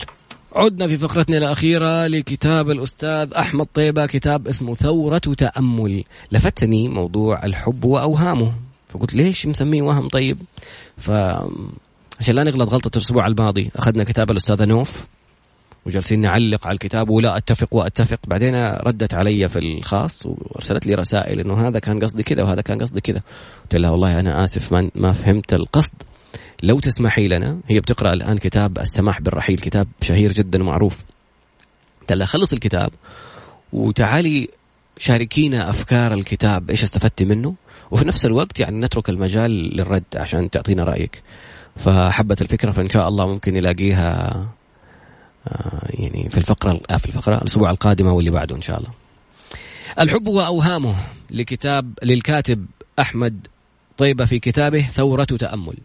Speaker 1: عدنا في فقرتنا الأخيرة لكتاب الأستاذ أحمد طيبة كتاب اسمه ثورة تأمل. لفتني موضوع الحب وأوهامه. فقلت ليش مسميه وهم طيب؟ ف عشان لا نغلط غلطة الأسبوع الماضي أخذنا كتاب الأستاذة نوف وجالسين نعلق على الكتاب ولا أتفق وأتفق. بعدين ردت علي في الخاص وأرسلت لي رسائل إنه هذا كان قصدي كذا وهذا كان قصدي كذا. قلت لها والله أنا آسف ما, ما فهمت القصد. لو تسمحي لنا هي بتقرأ الآن كتاب السماح بالرحيل كتاب شهير جدا ومعروف قلت لها خلص الكتاب وتعالي شاركينا أفكار الكتاب إيش استفدتي منه وفي نفس الوقت يعني نترك المجال للرد عشان تعطينا رأيك فحبت الفكرة فإن شاء الله ممكن نلاقيها آه، يعني في الفقرة آه، في الفقرة الأسبوع القادمه واللي بعده إن شاء الله. الحب وأوهامه لكتاب للكاتب أحمد طيبة في كتابه ثورة تأمل.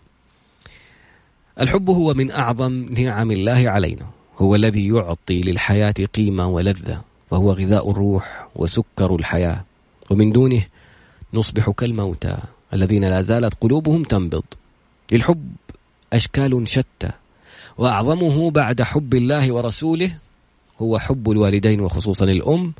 Speaker 1: الحب هو من أعظم نعم الله علينا، هو الذي يعطي للحياة قيمة ولذة، فهو غذاء الروح وسكر الحياة، ومن دونه نصبح كالموتى الذين لا زالت قلوبهم تنبض. للحب أشكال شتى وأعظمه بعد حب الله ورسوله هو حب الوالدين وخصوصا الأم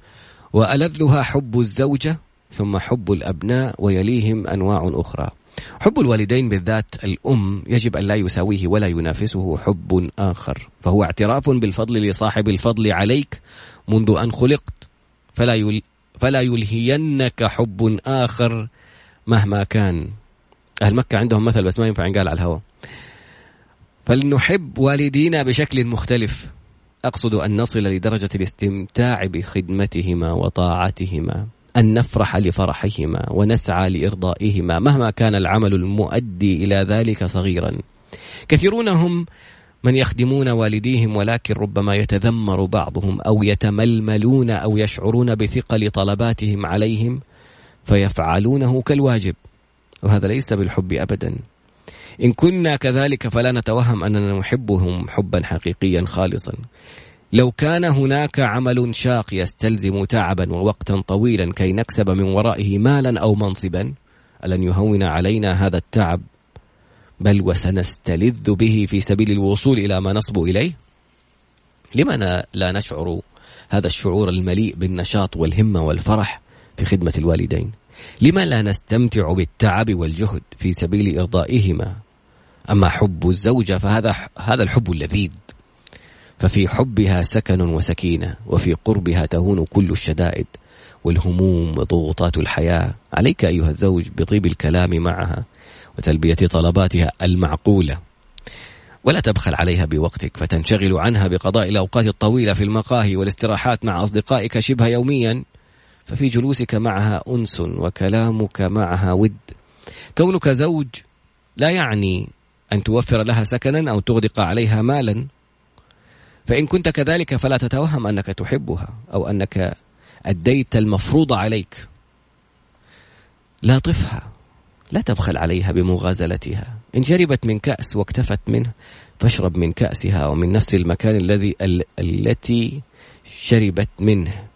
Speaker 1: وألذها حب الزوجة ثم حب الأبناء ويليهم أنواع أخرى. حب الوالدين بالذات الأم يجب أن لا يساويه ولا ينافسه حب آخر، فهو اعتراف بالفضل لصاحب الفضل عليك منذ أن خلقت فلا يل فلا يلهينك حب آخر مهما كان. أهل مكة عندهم مثل بس ما ينفع ينقال على الهواء. فلنحب والدينا بشكل مختلف أقصد أن نصل لدرجة الاستمتاع بخدمتهما وطاعتهما أن نفرح لفرحهما ونسعى لإرضائهما مهما كان العمل المؤدي إلى ذلك صغيرا. كثيرون هم من يخدمون والديهم ولكن ربما يتذمر بعضهم أو يتململون أو يشعرون بثقل طلباتهم عليهم فيفعلونه كالواجب. وهذا ليس بالحب ابدا. إن كنا كذلك فلا نتوهم أننا نحبهم حبا حقيقيا خالصا. لو كان هناك عمل شاق يستلزم تعبا ووقتا طويلا كي نكسب من ورائه مالا أو منصبا ألن يهون علينا هذا التعب؟ بل وسنستلذ به في سبيل الوصول إلى ما نصب إليه؟ لما لا نشعر هذا الشعور المليء بالنشاط والهمة والفرح في خدمة الوالدين؟ لما لا نستمتع بالتعب والجهد في سبيل إرضائهما؟ أما حب الزوجة فهذا هذا الحب اللذيذ. ففي حبها سكن وسكينة وفي قربها تهون كل الشدائد والهموم وضغوطات الحياة. عليك أيها الزوج بطيب الكلام معها وتلبية طلباتها المعقولة. ولا تبخل عليها بوقتك فتنشغل عنها بقضاء الأوقات الطويلة في المقاهي والاستراحات مع أصدقائك شبه يوميا. ففي جلوسك معها أنس وكلامك معها ود. كونك زوج لا يعني أن توفر لها سكنا أو تغدق عليها مالا. فإن كنت كذلك فلا تتوهم أنك تحبها أو أنك أديت المفروض عليك. لا طفها لا تبخل عليها بمغازلتها. إن شربت من كأس واكتفت منه فاشرب من كأسها ومن نفس المكان الذي ال التي شربت منه.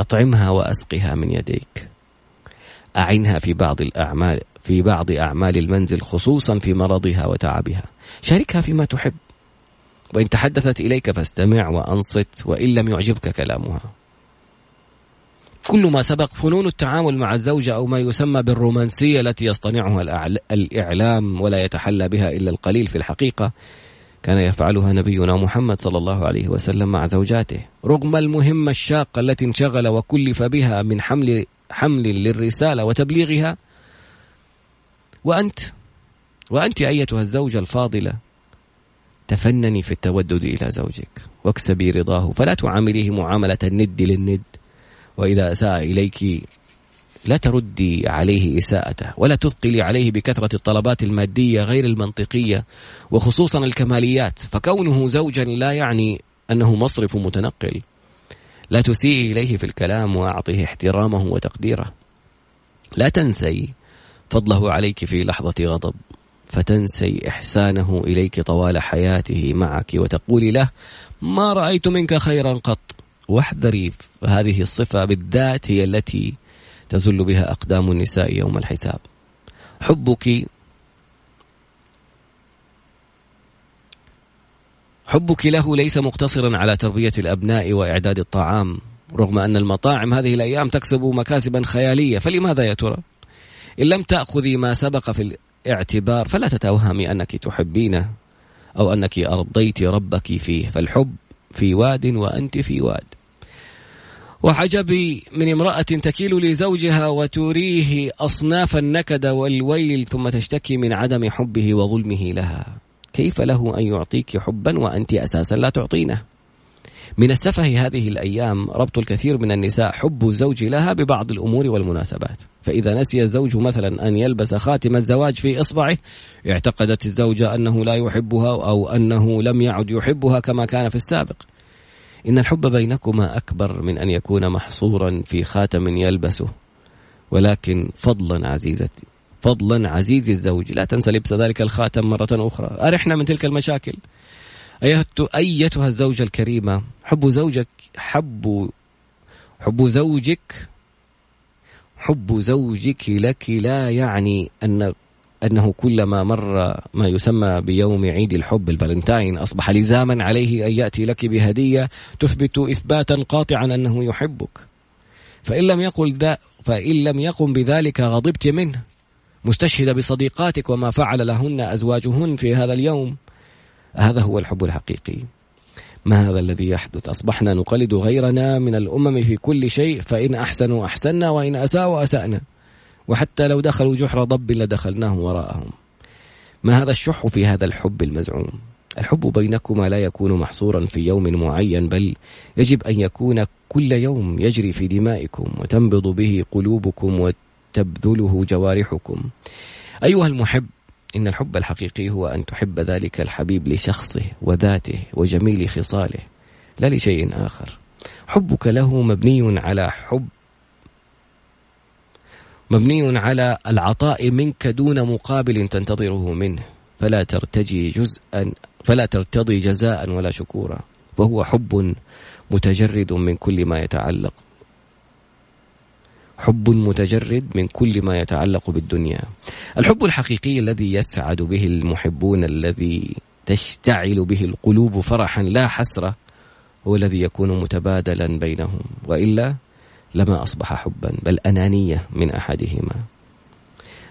Speaker 1: أطعمها وأسقها من يديك. أعنها في بعض الأعمال في بعض أعمال المنزل خصوصا في مرضها وتعبها. شاركها فيما تحب. وإن تحدثت إليك فاستمع وأنصت وإن لم يعجبك كلامها. كل ما سبق فنون التعامل مع الزوجة أو ما يسمى بالرومانسية التي يصطنعها الإعلام ولا يتحلى بها إلا القليل في الحقيقة كان يفعلها نبينا محمد صلى الله عليه وسلم مع زوجاته. رغم المهمة الشاقة التي انشغل وكلف بها من حمل حمل للرسالة وتبليغها وأنت وأنت أيتها الزوجة الفاضلة. تفنني في التودد إلى زوجك. واكسبي رضاه. فلا تعامليه معاملة الند للند. وإذا أساء إليك لا تردي عليه إساءته. ولا تثقلي عليه بكثرة الطلبات المادية غير المنطقية. وخصوصا الكماليات. فكونه زوجا لا يعني أنه مصرف متنقل. لا تسيئي إليه في الكلام وأعطيه احترامه وتقديره. لا تنسي فضله عليك في لحظة غضب. فتنسي إحسانه إليك طوال حياته معك وتقولي له ما رأيت منك خيرا قط واحذري هذه الصفة بالذات هي التي تزل بها أقدام النساء يوم الحساب حبك حبك له ليس مقتصرا على تربية الأبناء وإعداد الطعام رغم أن المطاعم هذه الأيام تكسب مكاسبا خيالية فلماذا يا ترى؟ إن لم تأخذي ما سبق في الاعتبار فلا تتوهمي أنك تحبينه أو أنك أرضيت ربك فيه فالحب في واد وأنت في واد. وعجبي من امرأة تكيل لزوجها وتريه أصناف النكد والويل ثم تشتكي من عدم حبه وظلمه لها. كيف له أن يعطيك حبا وأنت أساسا لا تعطينه؟ من السفه هذه الأيام ربط الكثير من النساء حب الزوج لها ببعض الأمور والمناسبات. فإذا نسي الزوج مثلا أن يلبس خاتم الزواج في إصبعه اعتقدت الزوجة أنه لا يحبها أو أنه لم يعد يحبها كما كان في السابق. إن الحب بينكما أكبر من أن يكون محصورا في خاتم يلبسه. ولكن فضلا عزيزتي فضلا عزيزي الزوج لا تنسى لبس ذلك الخاتم مرة أخرى. أرحنا من تلك المشاكل. أيتها الزوجة الكريمة؟ حب زوجك حب حب زوجك حب زوجك لك لا يعني أن أنه كلما مر ما يسمى بيوم عيد الحب الفالنتاين أصبح لزاما عليه أن يأتي لك بهدية تثبت إثباتا قاطعا أنه يحبك. فإن لم يقل ذا فإن لم يقم بذلك غضبت منه. مستشهدة بصديقاتك وما فعل لهن أزواجهن في هذا اليوم. هذا هو الحب الحقيقي. ما هذا الذي يحدث؟ أصبحنا نقلد غيرنا من الأمم في كل شيء فإن أحسنوا أحسنا وإن أساءوا أسأنا وحتى لو دخلوا جحر ضب لدخلناه وراءهم. ما هذا الشح في هذا الحب المزعوم؟ الحب بينكما لا يكون محصورا في يوم معين بل يجب أن يكون كل يوم يجري في دمائكم وتنبض به قلوبكم وتبذله جوارحكم. أيها المحب إن الحب الحقيقي هو أن تحب ذلك الحبيب لشخصه وذاته وجميل خصاله لا لشيء آخر. حبك له مبني على حب مبني على العطاء منك دون مقابل تنتظره منه. فلا ترتجي جزءا فلا ترتضي جزاء ولا شكورا. فهو حب متجرد من كل ما يتعلق حب متجرد من كل ما يتعلق بالدنيا. الحب الحقيقي الذي يسعد به المحبون الذي تشتعل به القلوب فرحا لا حسرة هو الذي يكون متبادلا بينهم. وإلا لما أصبح حبا بل أنانية من أحدهما.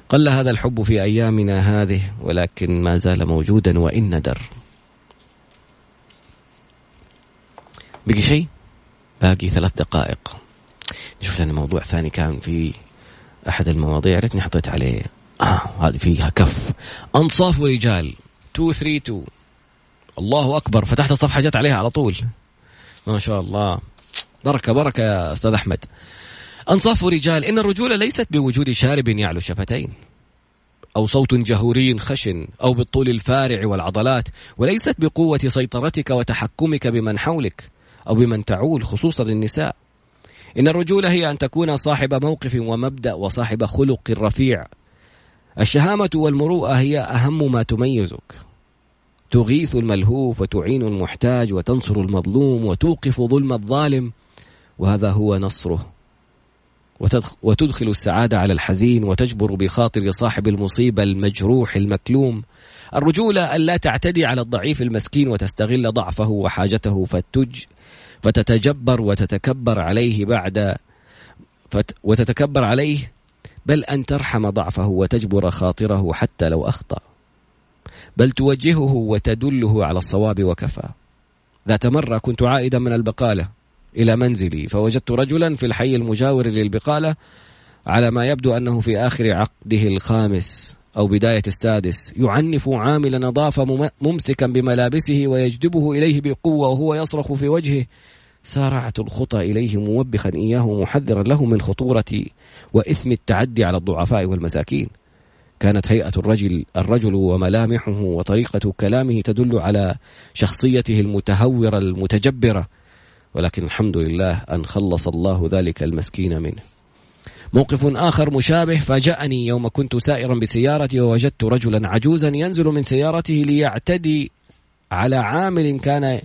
Speaker 1: قل هذا الحب في أيامنا هذه ولكن ما زال موجودا وإن ندر بقي شيء؟ باقي ثلاث دقائق. نشوف لنا موضوع ثاني كان في أحد المواضيع. ريتني حطيت عليه. آه هذه فيها كف. أنصاف رجال 232 الله أكبر. فتحت الصفحة جت عليها على طول. ما شاء الله. بركة بركة يا أستاذ أحمد. أنصاف رجال إن الرجولة ليست بوجود شارب يعلو شفتين. أو صوت جهوري خشن. أو بالطول الفارع والعضلات. وليست بقوة سيطرتك وتحكمك بمن حولك. أو بمن تعول خصوصا النساء إن الرجولة هي أن تكون صاحب موقف ومبدأ وصاحب خلق رفيع. الشهامة والمروءة هي أهم ما تميزك. تغيث الملهوف وتعين المحتاج وتنصر المظلوم وتوقف ظلم الظالم وهذا هو نصره. وتدخل السعادة على الحزين وتجبر بخاطر صاحب المصيبة المجروح المكلوم. الرجولة أن لا تعتدي على الضعيف المسكين وتستغل ضعفه وحاجته فتج فتتجبر وتتكبر عليه بعد وتتكبر عليه بل أن ترحم ضعفه وتجبر خاطره حتى لو أخطأ. بل توجهه وتدله على الصواب وكفى. ذات مرة كنت عائدا من البقالة إلى منزلي فوجدت رجلا في الحي المجاور للبقالة على ما يبدو أنه في آخر عقده الخامس. أو بداية السادس. يعنف عامل نظافة ممسكا بملابسه ويجذبه إليه بقوة وهو يصرخ في وجهه. سارعت الخطى إليه موبخا إياه محذرا له من خطورة وإثم التعدي على الضعفاء والمساكين. كانت هيئة الرجل الرجل وملامحه وطريقة كلامه تدل على شخصيته المتهورة المتجبرة. ولكن الحمد لله أن خلص الله ذلك المسكين منه. موقف آخر مشابه فاجأني يوم كنت سائرا بسيارتي ووجدت رجلا عجوزا ينزل من سيارته ليعتدي على عامل كان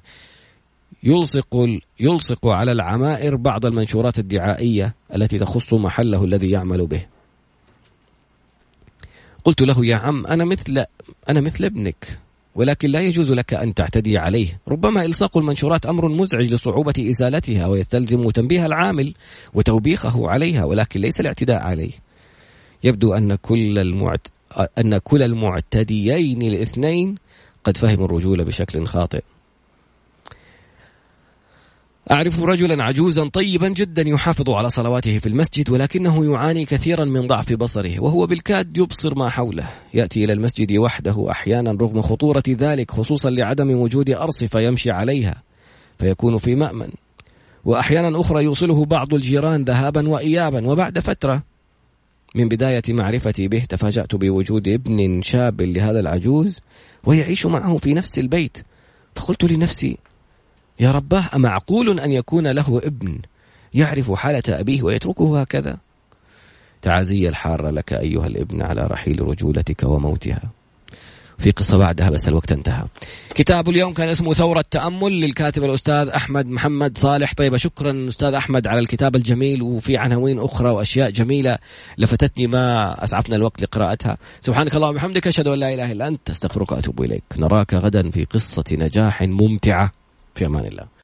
Speaker 1: يلصق يلصق على العمائر بعض المنشورات الدعائية التي تخص محله الذي يعمل به. قلت له يا عم أنا مثل أنا مثل ابنك ولكن لا يجوز لك أن تعتدي عليه. ربما إلصاق المنشورات أمر مزعج لصعوبة إزالتها ويستلزم تنبيه العامل وتوبيخه عليها ولكن ليس الاعتداء عليه. يبدو أن كل المعت... أن كل المعتديين الاثنين قد فهموا الرجولة بشكل خاطئ. أعرف رجلا عجوزا طيبا جدا يحافظ على صلواته في المسجد ولكنه يعاني كثيرا من ضعف بصره وهو بالكاد يبصر ما حوله. يأتي إلى المسجد وحده أحيانا رغم خطورة ذلك خصوصا لعدم وجود أرصفة يمشي عليها فيكون في مأمن. وأحيانا أخرى يوصله بعض الجيران ذهابا وإيابا. وبعد فترة من بداية معرفتي به تفاجأت بوجود ابن شاب لهذا العجوز ويعيش معه في نفس البيت. فقلت لنفسي يا رباه أمعقول أن يكون له ابن يعرف حالة أبيه ويتركه هكذا؟ تعازي الحارة لك أيها الابن على رحيل رجولتك وموتها. في قصة بعدها بس الوقت انتهى. كتاب اليوم كان اسمه ثورة تأمل للكاتب الأستاذ أحمد محمد صالح. طيب شكرا أستاذ أحمد على الكتاب الجميل وفي عناوين أخرى وأشياء جميلة لفتتني ما أسعفنا الوقت لقراءتها. سبحانك اللهم وبحمدك أشهد أن لا إله إلا أنت أستغفرك وأتوب إليك. نراك غدا في قصة نجاح ممتعة. في أمان الله.